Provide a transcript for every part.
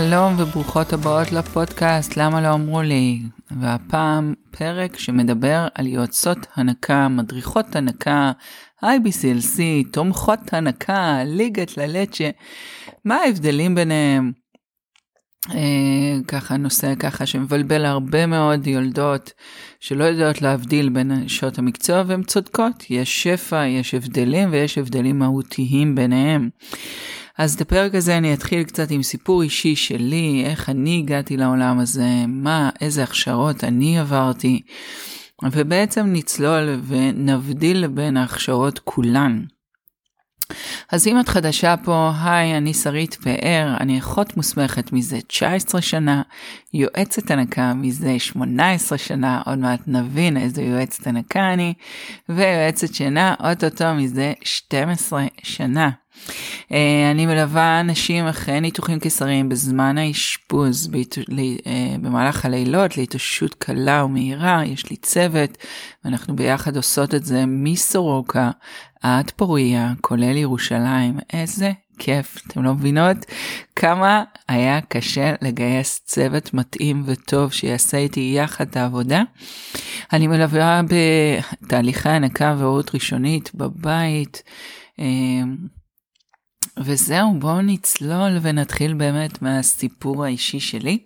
שלום וברוכות הבאות לפודקאסט למה לא אמרו לי והפעם פרק שמדבר על יועצות הנקה, מדריכות הנקה, IBCLC, תומכות הנקה, ליגת ללצ'ה, מה ההבדלים ביניהם? אה, ככה נושא ככה שמבלבל הרבה מאוד יולדות שלא יודעות להבדיל בין שעות המקצוע והן צודקות, יש שפע, יש הבדלים ויש הבדלים מהותיים ביניהם. אז את הפרק הזה אני אתחיל קצת עם סיפור אישי שלי, איך אני הגעתי לעולם הזה, מה, איזה הכשרות אני עברתי, ובעצם נצלול ונבדיל בין ההכשרות כולן. אז אם את חדשה פה, היי, אני שרית פאר, אני אחות מוסמכת מזה 19 שנה, יועצת הנקה מזה 18 שנה, עוד מעט נבין איזה יועצת הנקה אני, ויועצת שינה אוטוטו מזה 12 שנה. אה, אני מלווה אנשים אחרי ניתוחים קיסריים בזמן האשפוז, אה, במהלך הלילות, להתאוששות קלה ומהירה, יש לי צוות, ואנחנו ביחד עושות את זה מסורוקה עד פוריה, כולל ירושלים. איזה כיף, אתם לא מבינות כמה היה קשה לגייס צוות מתאים וטוב שיעשה איתי יחד את העבודה. אני מלווה בתהליכי הנקה והורות ראשונית בבית. אה, וזהו, בואו נצלול ונתחיל באמת מהסיפור האישי שלי.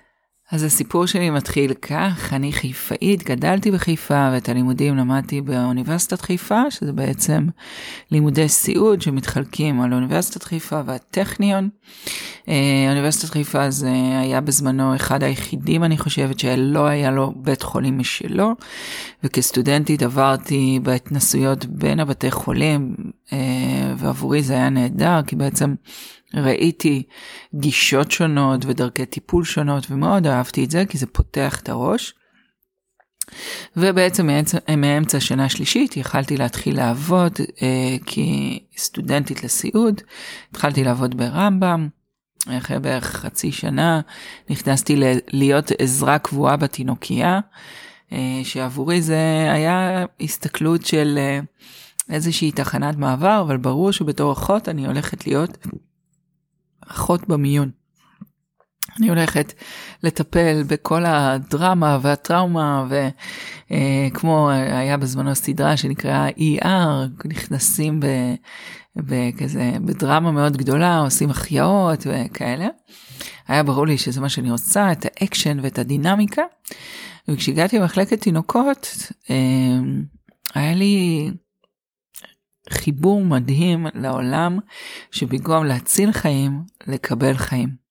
אז הסיפור שלי מתחיל כך, אני חיפאית, גדלתי בחיפה ואת הלימודים למדתי באוניברסיטת חיפה, שזה בעצם לימודי סיעוד שמתחלקים על אוניברסיטת חיפה והטכניון. אה, אוניברסיטת חיפה זה היה בזמנו אחד היחידים, אני חושבת, שלא היה לו בית חולים משלו, וכסטודנטית עברתי בהתנסויות בין הבתי חולים, אה, ועבורי זה היה נהדר, כי בעצם ראיתי גישות שונות ודרכי טיפול שונות ומאוד אהבתי את זה כי זה פותח את הראש. ובעצם מאמצע השנה השלישית יכלתי להתחיל לעבוד אה, כסטודנטית לסיעוד, התחלתי לעבוד ברמב"ם, אחרי בערך חצי שנה נכנסתי להיות עזרה קבועה בתינוקייה, אה, שעבורי זה היה הסתכלות של אה, איזושהי תחנת מעבר, אבל ברור שבתור אחות אני הולכת להיות אחות במיון. אני הולכת לטפל בכל הדרמה והטראומה וכמו אה, היה בזמנו סדרה שנקראה ER, נכנסים ב, בכזה, בדרמה מאוד גדולה, עושים החייאות וכאלה. היה ברור לי שזה מה שאני רוצה, את האקשן ואת הדינמיקה. וכשהגעתי למחלקת תינוקות, אה, היה לי חיבור מדהים לעולם שבמקום להציל חיים, לקבל חיים.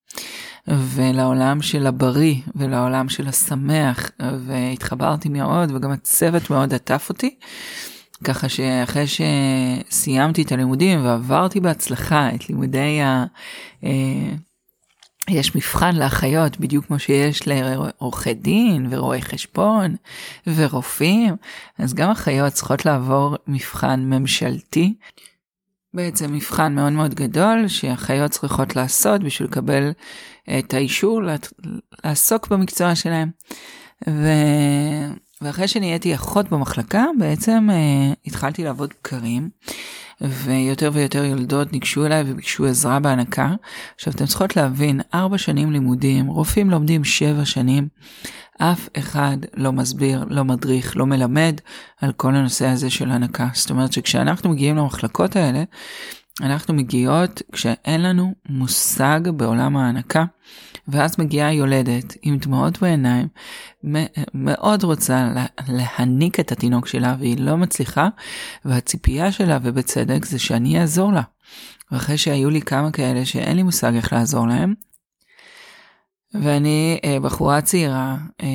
ולעולם של הבריא ולעולם של השמח והתחברתי מאוד וגם הצוות מאוד עטף אותי. ככה שאחרי שסיימתי את הלימודים ועברתי בהצלחה את לימודי ה... אה, יש מבחן לאחיות בדיוק כמו שיש לעורכי דין ורואי חשבון ורופאים, אז גם אחיות צריכות לעבור מבחן ממשלתי. בעצם מבחן מאוד מאוד גדול שאחיות צריכות לעשות בשביל לקבל את האישור לעסוק במקצוע שלהם. ו... ואחרי שנהייתי אחות במחלקה בעצם uh, התחלתי לעבוד בקרים. ויותר ויותר יולדות ניגשו אליי וביקשו עזרה בהנקה. עכשיו אתן צריכות להבין, ארבע שנים לימודים, רופאים לומדים שבע שנים, אף אחד לא מסביר, לא מדריך, לא מלמד על כל הנושא הזה של הנקה. זאת אומרת שכשאנחנו מגיעים למחלקות האלה, אנחנו מגיעות כשאין לנו מושג בעולם ההנקה, ואז מגיעה יולדת עם דמעות בעיניים, מאוד רוצה להניק את התינוק שלה והיא לא מצליחה, והציפייה שלה, ובצדק, זה שאני אעזור לה. ואחרי שהיו לי כמה כאלה שאין לי מושג איך לעזור להם, ואני אה, בחורה צעירה, אה,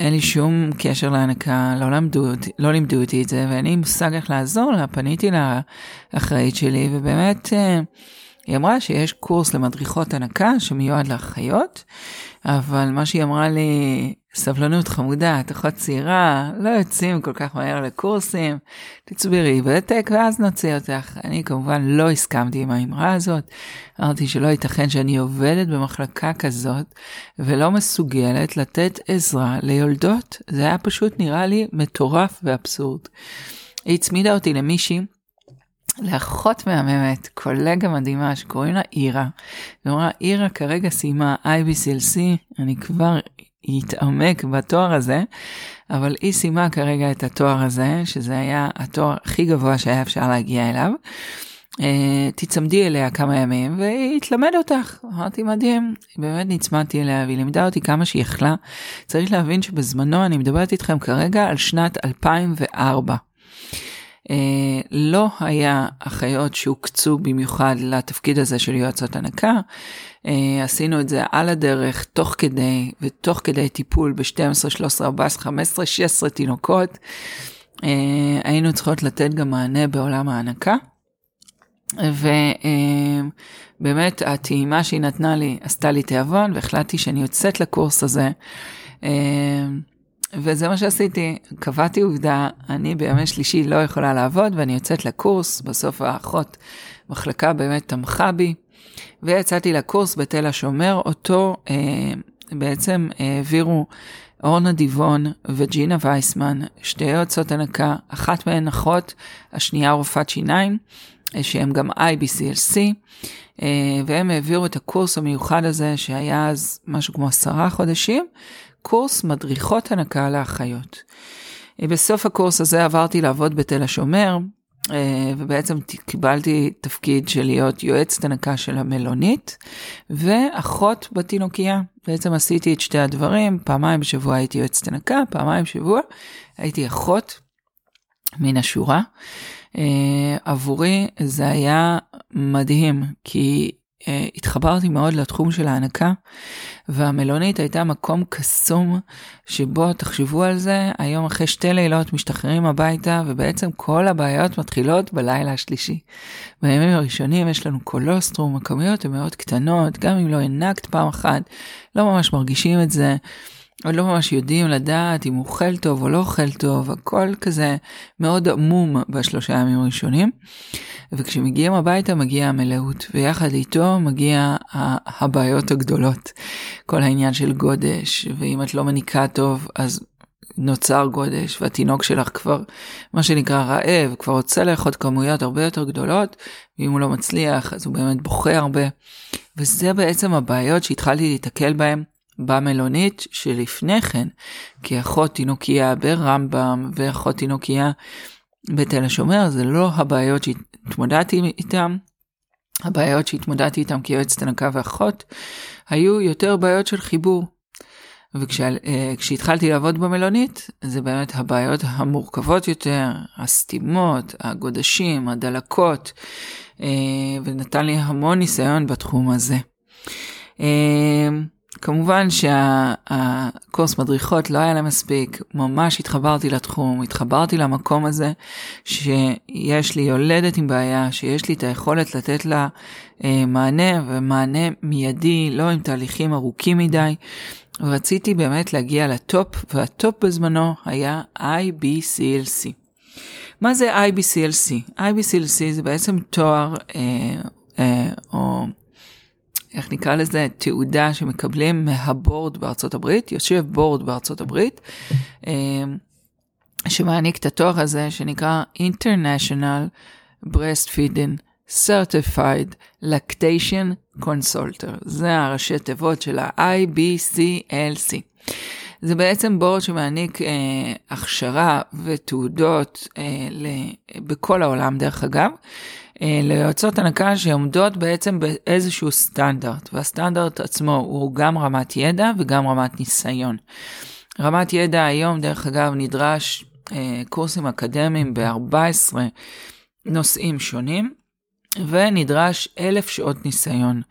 אין לי שום קשר להנקה, לא למדו, לא לימדו אותי את זה, ואין לי מושג איך לעזור לה, פניתי לאחראית שלי, ובאמת אה, היא אמרה שיש קורס למדריכות הנקה שמיועד לאחיות, אבל מה שהיא אמרה לי, סבלנות חמודה, את אחות צעירה, לא יוצאים כל כך מהר לקורסים, תצבירי ותק ואז נוציא אותך. אני כמובן לא הסכמתי עם האמרה הזאת, אמרתי שלא ייתכן שאני עובדת במחלקה כזאת ולא מסוגלת לתת עזרה ליולדות, זה היה פשוט נראה לי מטורף ואבסורד. היא הצמידה אותי למישהי לאחות מהממת, קולגה מדהימה שקוראים לה אירה. היא אמרה, אירה כרגע סיימה IBCLC, אני כבר אתעמק בתואר הזה, אבל היא סיימה כרגע את התואר הזה, שזה היה התואר הכי גבוה שהיה אפשר להגיע אליו. Uh, תצמדי אליה כמה ימים והיא תלמד אותך. אמרתי מדהים, באמת נצמדתי אליה והיא לימדה אותי כמה שהיא יכלה. צריך להבין שבזמנו אני מדברת איתכם כרגע על שנת 2004. אה, לא היה אחיות שהוקצו במיוחד לתפקיד הזה של יועצות הנקה. אה, עשינו את זה על הדרך, תוך כדי, ותוך כדי טיפול ב-12, 13, 14, 15, 16 תינוקות. אה, היינו צריכות לתת גם מענה בעולם ההנקה. ובאמת הטעימה שהיא נתנה לי עשתה לי תיאבון והחלטתי שאני יוצאת לקורס הזה. וזה מה שעשיתי, קבעתי עובדה, אני בימי שלישי לא יכולה לעבוד ואני יוצאת לקורס, בסוף האחות מחלקה באמת תמכה בי, ויצאתי לקורס בתל השומר, אותו אה, בעצם העבירו אורנה דיבון וג'ינה וייסמן, שתי יועצות הנקה, אחת מהן אחות, השנייה רופאת שיניים, אה, שהם גם IBCLC, אה, והם העבירו את הקורס המיוחד הזה שהיה אז משהו כמו עשרה חודשים, קורס מדריכות הנקה לאחיות. אה, בסוף הקורס הזה עברתי לעבוד בתל השומר, ובעצם קיבלתי תפקיד של להיות יועצת הנקה של המלונית, ואחות בתינוקייה. בעצם עשיתי את שתי הדברים, פעמיים בשבוע הייתי יועצת הנקה, פעמיים בשבוע הייתי אחות מן השורה. אה, עבורי זה היה מדהים, כי התחברתי מאוד לתחום של ההנקה, והמלונית הייתה מקום קסום, שבו, תחשבו על זה, היום אחרי שתי לילות משתחררים הביתה, ובעצם כל הבעיות מתחילות בלילה השלישי. בימים הראשונים יש לנו קולוסטרום, הכמויות הן מאוד קטנות, גם אם לא הנקת פעם אחת, לא ממש מרגישים את זה. עוד לא ממש יודעים לדעת אם הוא אוכל טוב או לא אוכל טוב, הכל כזה מאוד עמום בשלושה ימים הראשונים. וכשמגיעים הביתה מגיעה המלאות, ויחד איתו מגיע הבעיות הגדולות. כל העניין של גודש, ואם את לא מניקה טוב, אז נוצר גודש, והתינוק שלך כבר, מה שנקרא רעב, כבר רוצה לאכול כמויות הרבה יותר גדולות, ואם הוא לא מצליח, אז הוא באמת בוכה הרבה. וזה בעצם הבעיות שהתחלתי להתקל בהן במלונית שלפני כן, כאחות תינוקייה ברמב"ם ואחות תינוקייה בתל השומר, זה לא הבעיות שהתמודדתי איתן. הבעיות שהתמודדתי איתן כיועצת הנקה ואחות, היו יותר בעיות של חיבור. וכשהתחלתי אה, לעבוד במלונית, זה באמת הבעיות המורכבות יותר, הסתימות, הגודשים, הדלקות, אה, ונתן לי המון ניסיון בתחום הזה. כמובן שהקורס מדריכות לא היה להם מספיק, ממש התחברתי לתחום, התחברתי למקום הזה שיש לי יולדת עם בעיה, שיש לי את היכולת לתת לה אה, מענה ומענה מיידי, לא עם תהליכים ארוכים מדי. ורציתי באמת להגיע לטופ, והטופ בזמנו היה IBCLC. מה זה IBCLC? IBCLC זה בעצם תואר אה, אה, או איך נקרא לזה, תעודה שמקבלים מהבורד בארצות הברית, יושב בורד בארצות הברית, אמ, שמעניק את התואר הזה שנקרא International Breastfeeding Certified Lactation Consulter. זה הראשי תיבות של ה-IBCLC. זה בעצם בורד שמעניק אה, הכשרה ותעודות אה, ל, בכל העולם דרך אגב, ליועצות הנקה שעומדות בעצם באיזשהו סטנדרט, והסטנדרט עצמו הוא גם רמת ידע וגם רמת ניסיון. רמת ידע היום, דרך אגב, נדרש אה, קורסים אקדמיים ב-14 נושאים שונים, ונדרש אלף שעות ניסיון.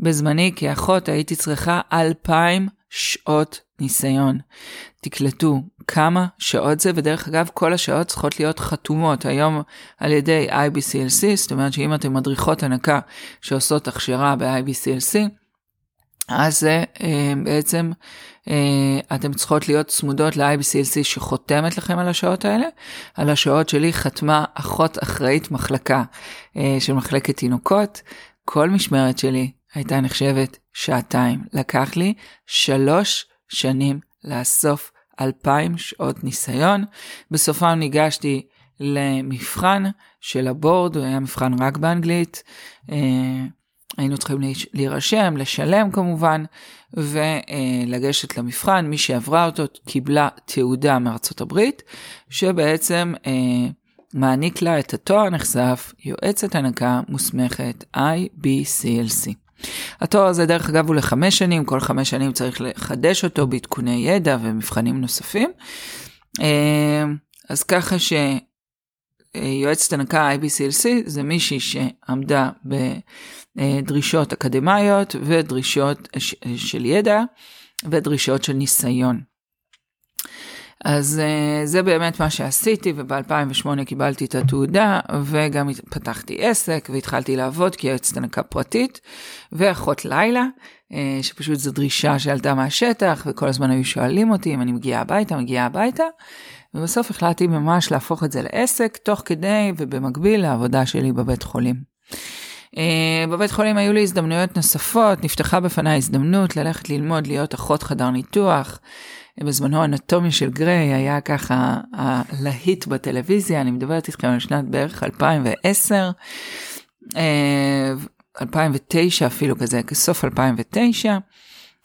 בזמני כאחות הייתי צריכה אלפיים שעות ניסיון. תקלטו כמה שעות זה, ודרך אגב, כל השעות צריכות להיות חתומות היום על ידי IBCLC, זאת אומרת שאם אתם מדריכות הנקה שעושות הכשרה ב-IBCLC, אז זה אה, בעצם אה, אתם צריכות להיות צמודות ל-IBCLC שחותמת לכם על השעות האלה. על השעות שלי חתמה אחות אחראית מחלקה אה, של מחלקת תינוקות. כל משמרת שלי הייתה נחשבת שעתיים. לקח לי שלוש שנים לאסוף אלפיים שעות ניסיון. בסופם ניגשתי למבחן של הבורד, הוא היה מבחן רק באנגלית. היינו צריכים להירשם, לשלם כמובן, ולגשת למבחן. מי שעברה אותו קיבלה תעודה מארצות הברית, שבעצם אה, מעניק לה את התואר הנכסף, יועצת הנקה מוסמכת IBCLC. התואר הזה דרך אגב הוא לחמש שנים, כל חמש שנים צריך לחדש אותו בעדכוני ידע ומבחנים נוספים. אה, אז ככה שיועצת הנקה IBCLC זה מישהי שעמדה בדרישות אקדמיות ודרישות של ידע ודרישות של ניסיון. אז uh, זה באמת מה שעשיתי, וב-2008 קיבלתי את התעודה, וגם פתחתי עסק, והתחלתי לעבוד כיועצת הנקה פרטית, ואחות לילה, uh, שפשוט זו דרישה שעלתה מהשטח, וכל הזמן היו שואלים אותי אם אני מגיעה הביתה, מגיעה הביתה, ובסוף החלטתי ממש להפוך את זה לעסק, תוך כדי ובמקביל לעבודה שלי בבית חולים. Uh, בבית חולים היו לי הזדמנויות נוספות, נפתחה בפניי הזדמנות ללכת ללמוד להיות אחות חדר ניתוח. בזמנו אנטומיה של גריי היה ככה הלהיט בטלוויזיה, אני מדברת איתכם על שנת בערך 2010, 2009 אה, אפילו כזה, כסוף 2009.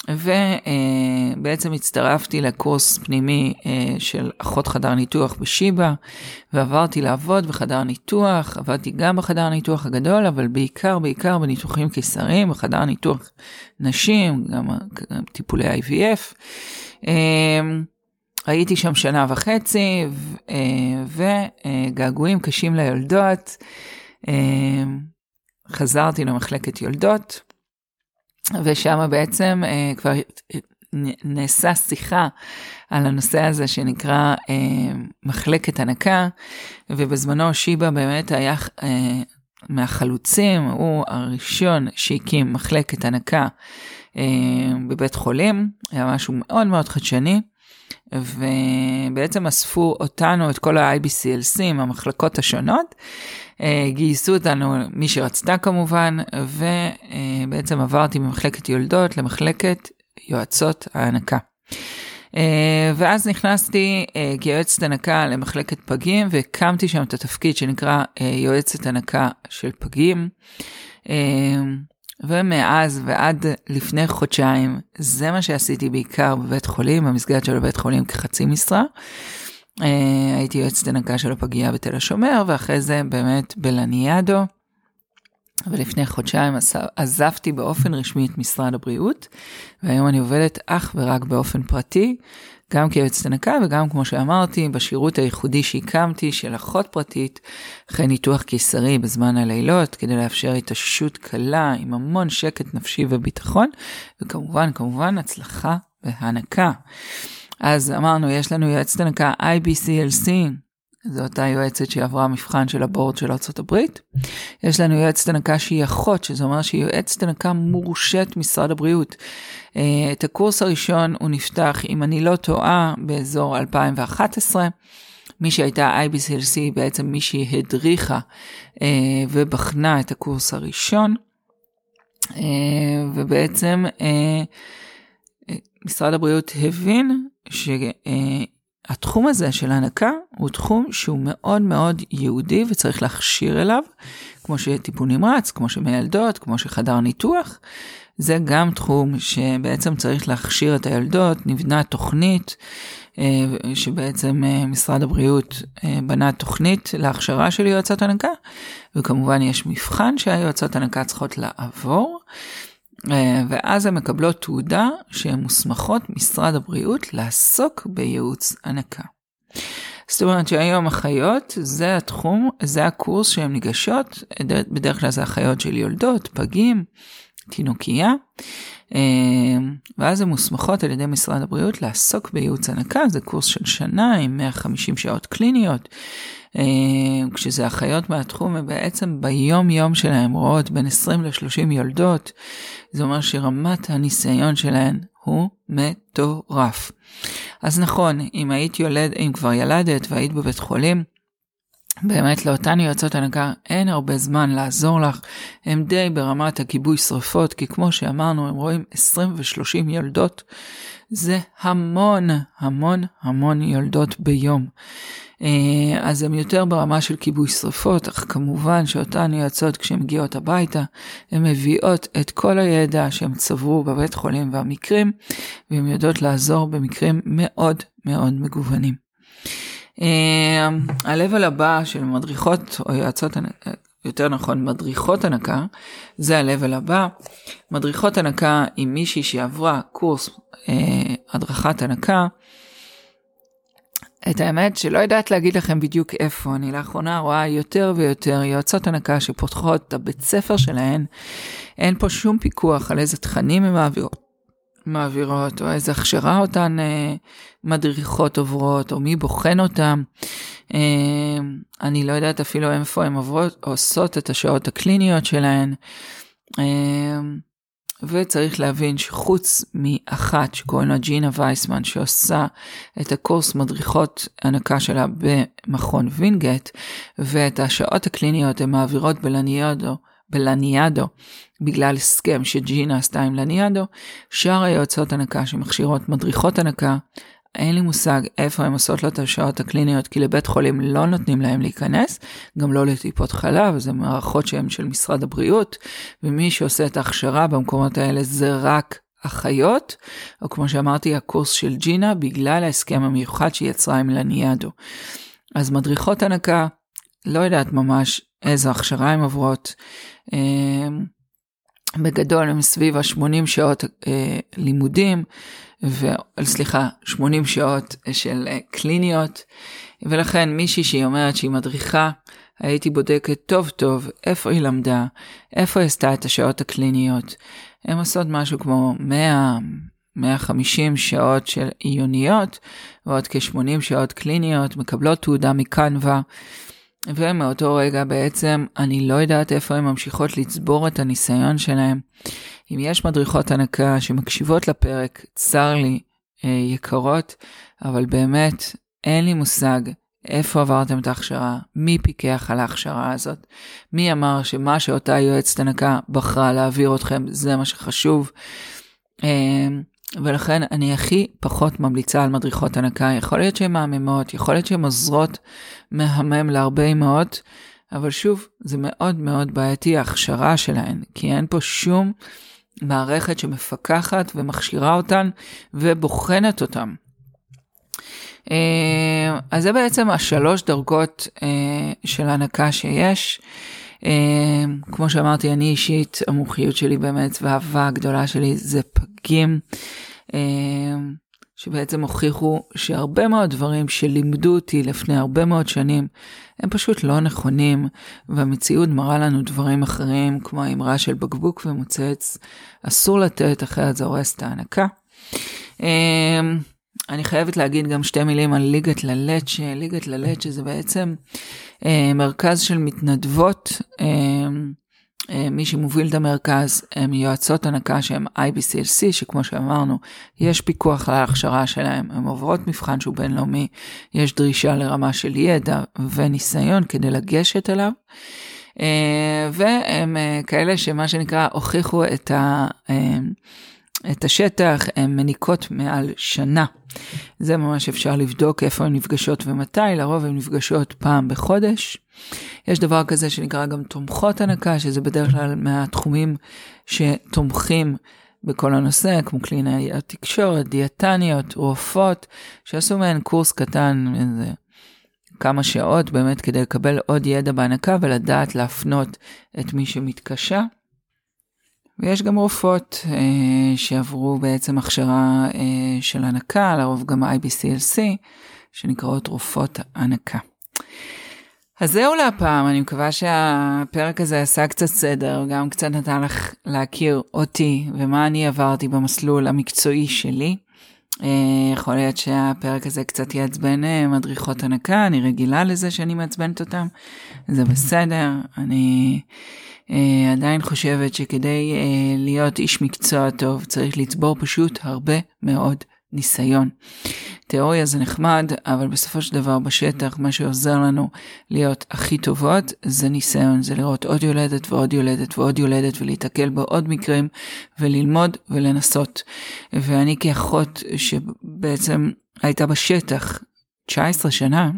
ובעצם הצטרפתי לקורס פנימי אה, של אחות חדר ניתוח בשיבא, ועברתי לעבוד בחדר ניתוח, עבדתי גם בחדר ניתוח הגדול, אבל בעיקר בעיקר בניתוחים קיסריים, בחדר ניתוח נשים, גם טיפולי IVF. אמ, הייתי שם שנה וחצי, אה, וגעגועים קשים ליולדות. אמ, חזרתי למחלקת יולדות, ושם בעצם אה, כבר נעשה שיחה על הנושא הזה שנקרא אה, מחלקת הנקה, ובזמנו שיבא באמת היה מהחלוצים, הוא הראשון שהקים מחלקת הנקה אה, בבית חולים, היה משהו מאוד מאוד חדשני, ובעצם אספו אותנו, את כל ה-IBCLC, המחלקות השונות, אה, גייסו אותנו, מי שרצתה כמובן, ובעצם עברתי ממחלקת יולדות למחלקת יועצות ההנקה. אה, ואז נכנסתי כיועצת הנקה למחלקת פגים והקמתי שם את התפקיד שנקרא יועצת הנקה של פגים. ומאז ועד לפני חודשיים, זה מה שעשיתי בעיקר בבית חולים, במסגרת של בית חולים כחצי משרה. הייתי יועצת הנקה של הפגייה בתל השומר, ואחרי זה באמת בלניאדו. ולפני חודשיים עזבתי באופן רשמי את משרד הבריאות, והיום אני עובדת אך ורק באופן פרטי, גם כיועצת הנקה וגם כמו שאמרתי בשירות הייחודי שהקמתי של אחות פרטית אחרי ניתוח קיסרי בזמן הלילות כדי לאפשר התאוששות קלה עם המון שקט נפשי וביטחון וכמובן כמובן הצלחה והנקה. אז אמרנו יש לנו יועצת הנקה IBCLC זו אותה יועצת שעברה מבחן של הבורד של ארה"ב. יש לנו יועצת הנקה שהיא אחות, שזה אומר שהיא יועצת הנקה מורשת משרד הבריאות. אה, את הקורס הראשון הוא נפתח, אם אני לא טועה, באזור 2011. מי שהייתה IBCLC היא בעצם מי שהדריכה אה, ובחנה את הקורס הראשון. אה, ובעצם משרד הבריאות הבין ש... התחום הזה של הנקה הוא תחום שהוא מאוד מאוד יהודי וצריך להכשיר אליו, כמו שטיפול נמרץ, כמו שמיילדות, כמו שחדר ניתוח. זה גם תחום שבעצם צריך להכשיר את הילדות, נבנה תוכנית אה, שבעצם אה, משרד הבריאות אה, בנה תוכנית להכשרה של יועצות הנקה, וכמובן יש מבחן שהיועצות הנקה צריכות לעבור. אה, ואז הן מקבלות תעודה שהן מוסמכות משרד הבריאות לעסוק בייעוץ הנקה. זאת אומרת שהיום אחיות זה התחום, זה הקורס שהן ניגשות, בדרך כלל זה אחיות של יולדות, פגים, תינוקייה, ואז הן מוסמכות על ידי משרד הבריאות לעסוק בייעוץ הנקה, זה קורס של שנה עם 150 שעות קליניות, אה, כשזה אחיות מהתחום, הם בעצם ביום יום שלהם רואות בין 20 ל-30 יולדות, זה אומר שרמת הניסיון שלהן הוא מטורף. אז נכון, אם היית יולד, אם כבר ילדת והיית בבית חולים, באמת לאותן יועצות הנהגה אין הרבה זמן לעזור לך, הם די ברמת הכיבוי שרפות, כי כמו שאמרנו, הם רואים 20 ו-30 יולדות, זה המון, המון, המון יולדות ביום. אה, אז הם יותר ברמה של כיבוי שרפות, אך כמובן שאותן יועצות כשהן מגיעות הביתה, הן מביאות את כל הידע שהם צברו בבית חולים והמקרים, והן יודעות לעזור במקרים מאוד מאוד מגוונים. ה-level הבא של מדריכות או יועצות, יותר נכון מדריכות הנקה, זה ה-level הבא. מדריכות הנקה עם מישהי שעברה קורס אה, הדרכת הנקה. את האמת שלא יודעת להגיד לכם בדיוק איפה, אני לאחרונה רואה יותר ויותר יועצות הנקה שפותחות את הבית ספר שלהן, אין פה שום פיקוח על איזה תכנים הן מעבירות. מעבירות, או איזה הכשרה אותן אה, מדריכות עוברות, או מי בוחן אותן. אה, אני לא יודעת אפילו איפה הן עוברות, עושות את השעות הקליניות שלהן. אה, וצריך להבין שחוץ מאחת שקוראים לה ג'ינה וייסמן שעושה את הקורס מדריכות הנקה שלה במכון וינגייט ואת השעות הקליניות הן מעבירות בלניאדו בלניאדו, בגלל הסכם שג'ינה עשתה עם לניאדו, שאר היועצות הנקה שמכשירות מדריכות הנקה, אין לי מושג איפה הן עושות לו את השעות הקליניות, כי לבית חולים לא נותנים להם להיכנס, גם לא לטיפות חלב, זה מערכות שהן של משרד הבריאות, ומי שעושה את ההכשרה במקומות האלה זה רק אחיות, או כמו שאמרתי, הקורס של ג'ינה, בגלל ההסכם המיוחד שהיא יצרה עם לניאדו. אז מדריכות הנקה, לא יודעת ממש איזו הכשרה הן עוברות. בגדול הם סביב ה-80 שעות אה, לימודים, ו... סליחה, 80 שעות של אה, קליניות, ולכן מישהי שהיא אומרת שהיא מדריכה, הייתי בודקת טוב טוב איפה היא למדה, איפה היא עשתה את השעות הקליניות. הן עושות משהו כמו 100, 150 שעות של עיוניות, ועוד כ-80 שעות קליניות, מקבלות תעודה מקנווה. ומאותו רגע בעצם אני לא יודעת איפה הן ממשיכות לצבור את הניסיון שלהן. אם יש מדריכות הנקה שמקשיבות לפרק, צר לי, אה, יקרות, אבל באמת אין לי מושג איפה עברתם את ההכשרה, מי פיקח על ההכשרה הזאת, מי אמר שמה שאותה יועצת הנקה בחרה להעביר אתכם זה מה שחשוב. ולכן אני הכי פחות ממליצה על מדריכות הנקה. יכול להיות שהן מהממות, יכול להיות שהן עוזרות מהמם להרבה אמהות, אבל שוב, זה מאוד מאוד בעייתי ההכשרה שלהן, כי אין פה שום מערכת שמפקחת ומכשירה אותן ובוחנת אותן. אה, אז זה בעצם השלוש דרגות אה, של הנקה שיש. אה, כמו שאמרתי, אני אישית, המומחיות שלי באמת והאהבה הגדולה שלי זה פגים, אה, שבעצם הוכיחו שהרבה מאוד דברים שלימדו אותי לפני הרבה מאוד שנים, הם פשוט לא נכונים, והמציאות מראה לנו דברים אחרים, כמו האמרה של בקבוק ומוצץ, אסור לתת, אחרת זה הורס את ההנקה. אני חייבת להגיד גם שתי מילים על ליגת ללצ'ה. ליגת ללצ'ה זה בעצם אה, מרכז של מתנדבות. אה, אה, מי שמוביל את המרכז הם יועצות הנקה שהם IBCLC, שכמו שאמרנו, יש פיקוח על ההכשרה שלהם, הן עוברות מבחן שהוא בינלאומי, יש דרישה לרמה של ידע וניסיון כדי לגשת אליו. אה, והם אה, כאלה שמה שנקרא הוכיחו את ה... את השטח, הן מניקות מעל שנה. זה ממש אפשר לבדוק איפה הן נפגשות ומתי, לרוב הן נפגשות פעם בחודש. יש דבר כזה שנקרא גם תומכות הנקה, שזה בדרך כלל מהתחומים שתומכים בכל הנושא, כמו קלינאי התקשורת, דיאטניות, רופאות, שעשו מהן קורס קטן, איזה כמה שעות באמת כדי לקבל עוד ידע בהנקה ולדעת להפנות את מי שמתקשה. ויש גם רופאות אה, שעברו בעצם הכשרה אה, של הנקה, לרוב גם IBCLC, שנקראות רופאות הנקה. אז זהו להפעם, אני מקווה שהפרק הזה עשה קצת סדר, גם קצת נתן לך להכיר אותי ומה אני עברתי במסלול המקצועי שלי. אה, יכול להיות שהפרק הזה קצת יעצבן אה, מדריכות הנקה, אני רגילה לזה שאני מעצבנת אותם, זה בסדר, אני... אה, עדיין חושבת שכדי אה, להיות איש מקצוע טוב צריך לצבור פשוט הרבה מאוד ניסיון. תיאוריה זה נחמד, אבל בסופו של דבר בשטח מה שעוזר לנו להיות הכי טובות זה ניסיון, זה לראות עוד יולדת ועוד יולדת ועוד יולדת ולהיתקל בעוד מקרים וללמוד ולנסות. ואני כאחות שבעצם הייתה בשטח 19 שנה,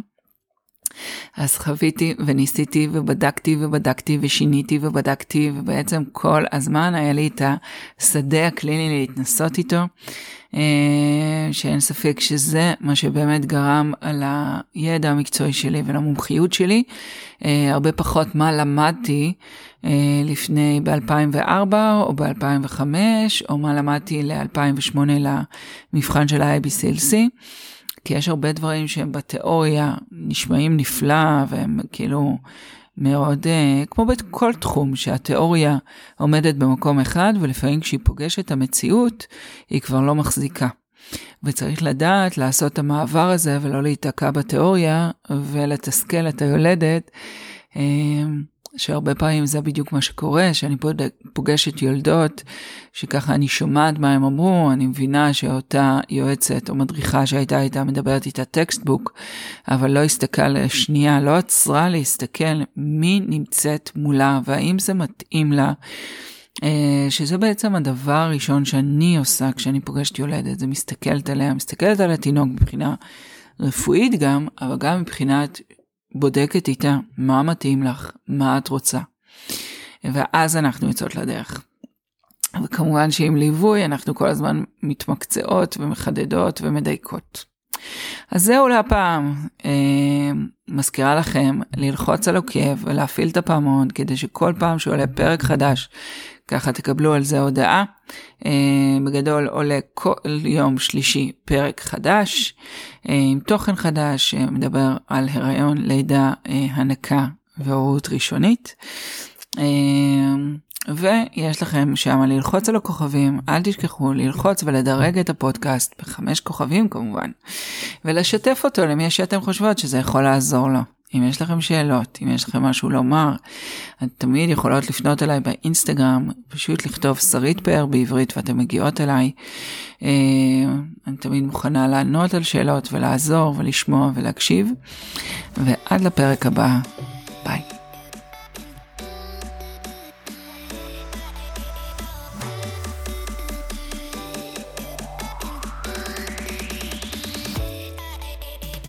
אז חוויתי וניסיתי ובדקתי ובדקתי ושיניתי ובדקתי ובעצם כל הזמן היה לי את השדה הקליני להתנסות איתו. אה, שאין ספק שזה מה שבאמת גרם על הידע המקצועי שלי ולמומחיות שלי. אה, הרבה פחות מה למדתי אה, לפני ב-2004 או ב-2005, או מה למדתי ל-2008 למבחן של ה-IBCLC. כי יש הרבה דברים שהם בתיאוריה נשמעים נפלא והם כאילו מאוד, uh, כמו בכל תחום, שהתיאוריה עומדת במקום אחד ולפעמים כשהיא פוגשת את המציאות, היא כבר לא מחזיקה. וצריך לדעת לעשות את המעבר הזה ולא להיתקע בתיאוריה ולתסכל את היולדת. שהרבה פעמים זה בדיוק מה שקורה, שאני פוגשת יולדות, שככה אני שומעת מה הם אמרו, אני מבינה שאותה יועצת או מדריכה שהייתה איתה מדברת איתה textbook, אבל לא הסתכלה לשנייה, לא עצרה להסתכל מי נמצאת מולה והאם זה מתאים לה. אה, שזה בעצם הדבר הראשון שאני עושה כשאני פוגשת יולדת, זה מסתכלת עליה, מסתכלת על התינוק מבחינה רפואית גם, אבל גם מבחינת בודקת איתה מה מתאים לך, מה את רוצה. ואז אנחנו יוצאות לדרך. וכמובן שעם ליווי אנחנו כל הזמן מתמקצעות ומחדדות ומדייקות. אז זהו להפעם. אה, מזכירה לכם ללחוץ על עוקב ולהפעיל את הפעמון כדי שכל פעם שעולה פרק חדש ככה תקבלו על זה הודעה. אה, בגדול עולה כל יום שלישי פרק חדש אה, עם תוכן חדש שמדבר על הריון, לידה, אה, הנקה והורות ראשונית. ויש לכם שם ללחוץ על הכוכבים, אל תשכחו ללחוץ ולדרג את הפודקאסט בחמש כוכבים כמובן, ולשתף אותו למי שאתם חושבות שזה יכול לעזור לו. אם יש לכם שאלות, אם יש לכם משהו לומר, את תמיד יכולות לפנות אליי באינסטגרם, פשוט לכתוב שרית פאר בעברית ואתן מגיעות אליי. אה, אני תמיד מוכנה לענות על שאלות ולעזור ולשמוע ולהקשיב. ועד לפרק הבא, ביי.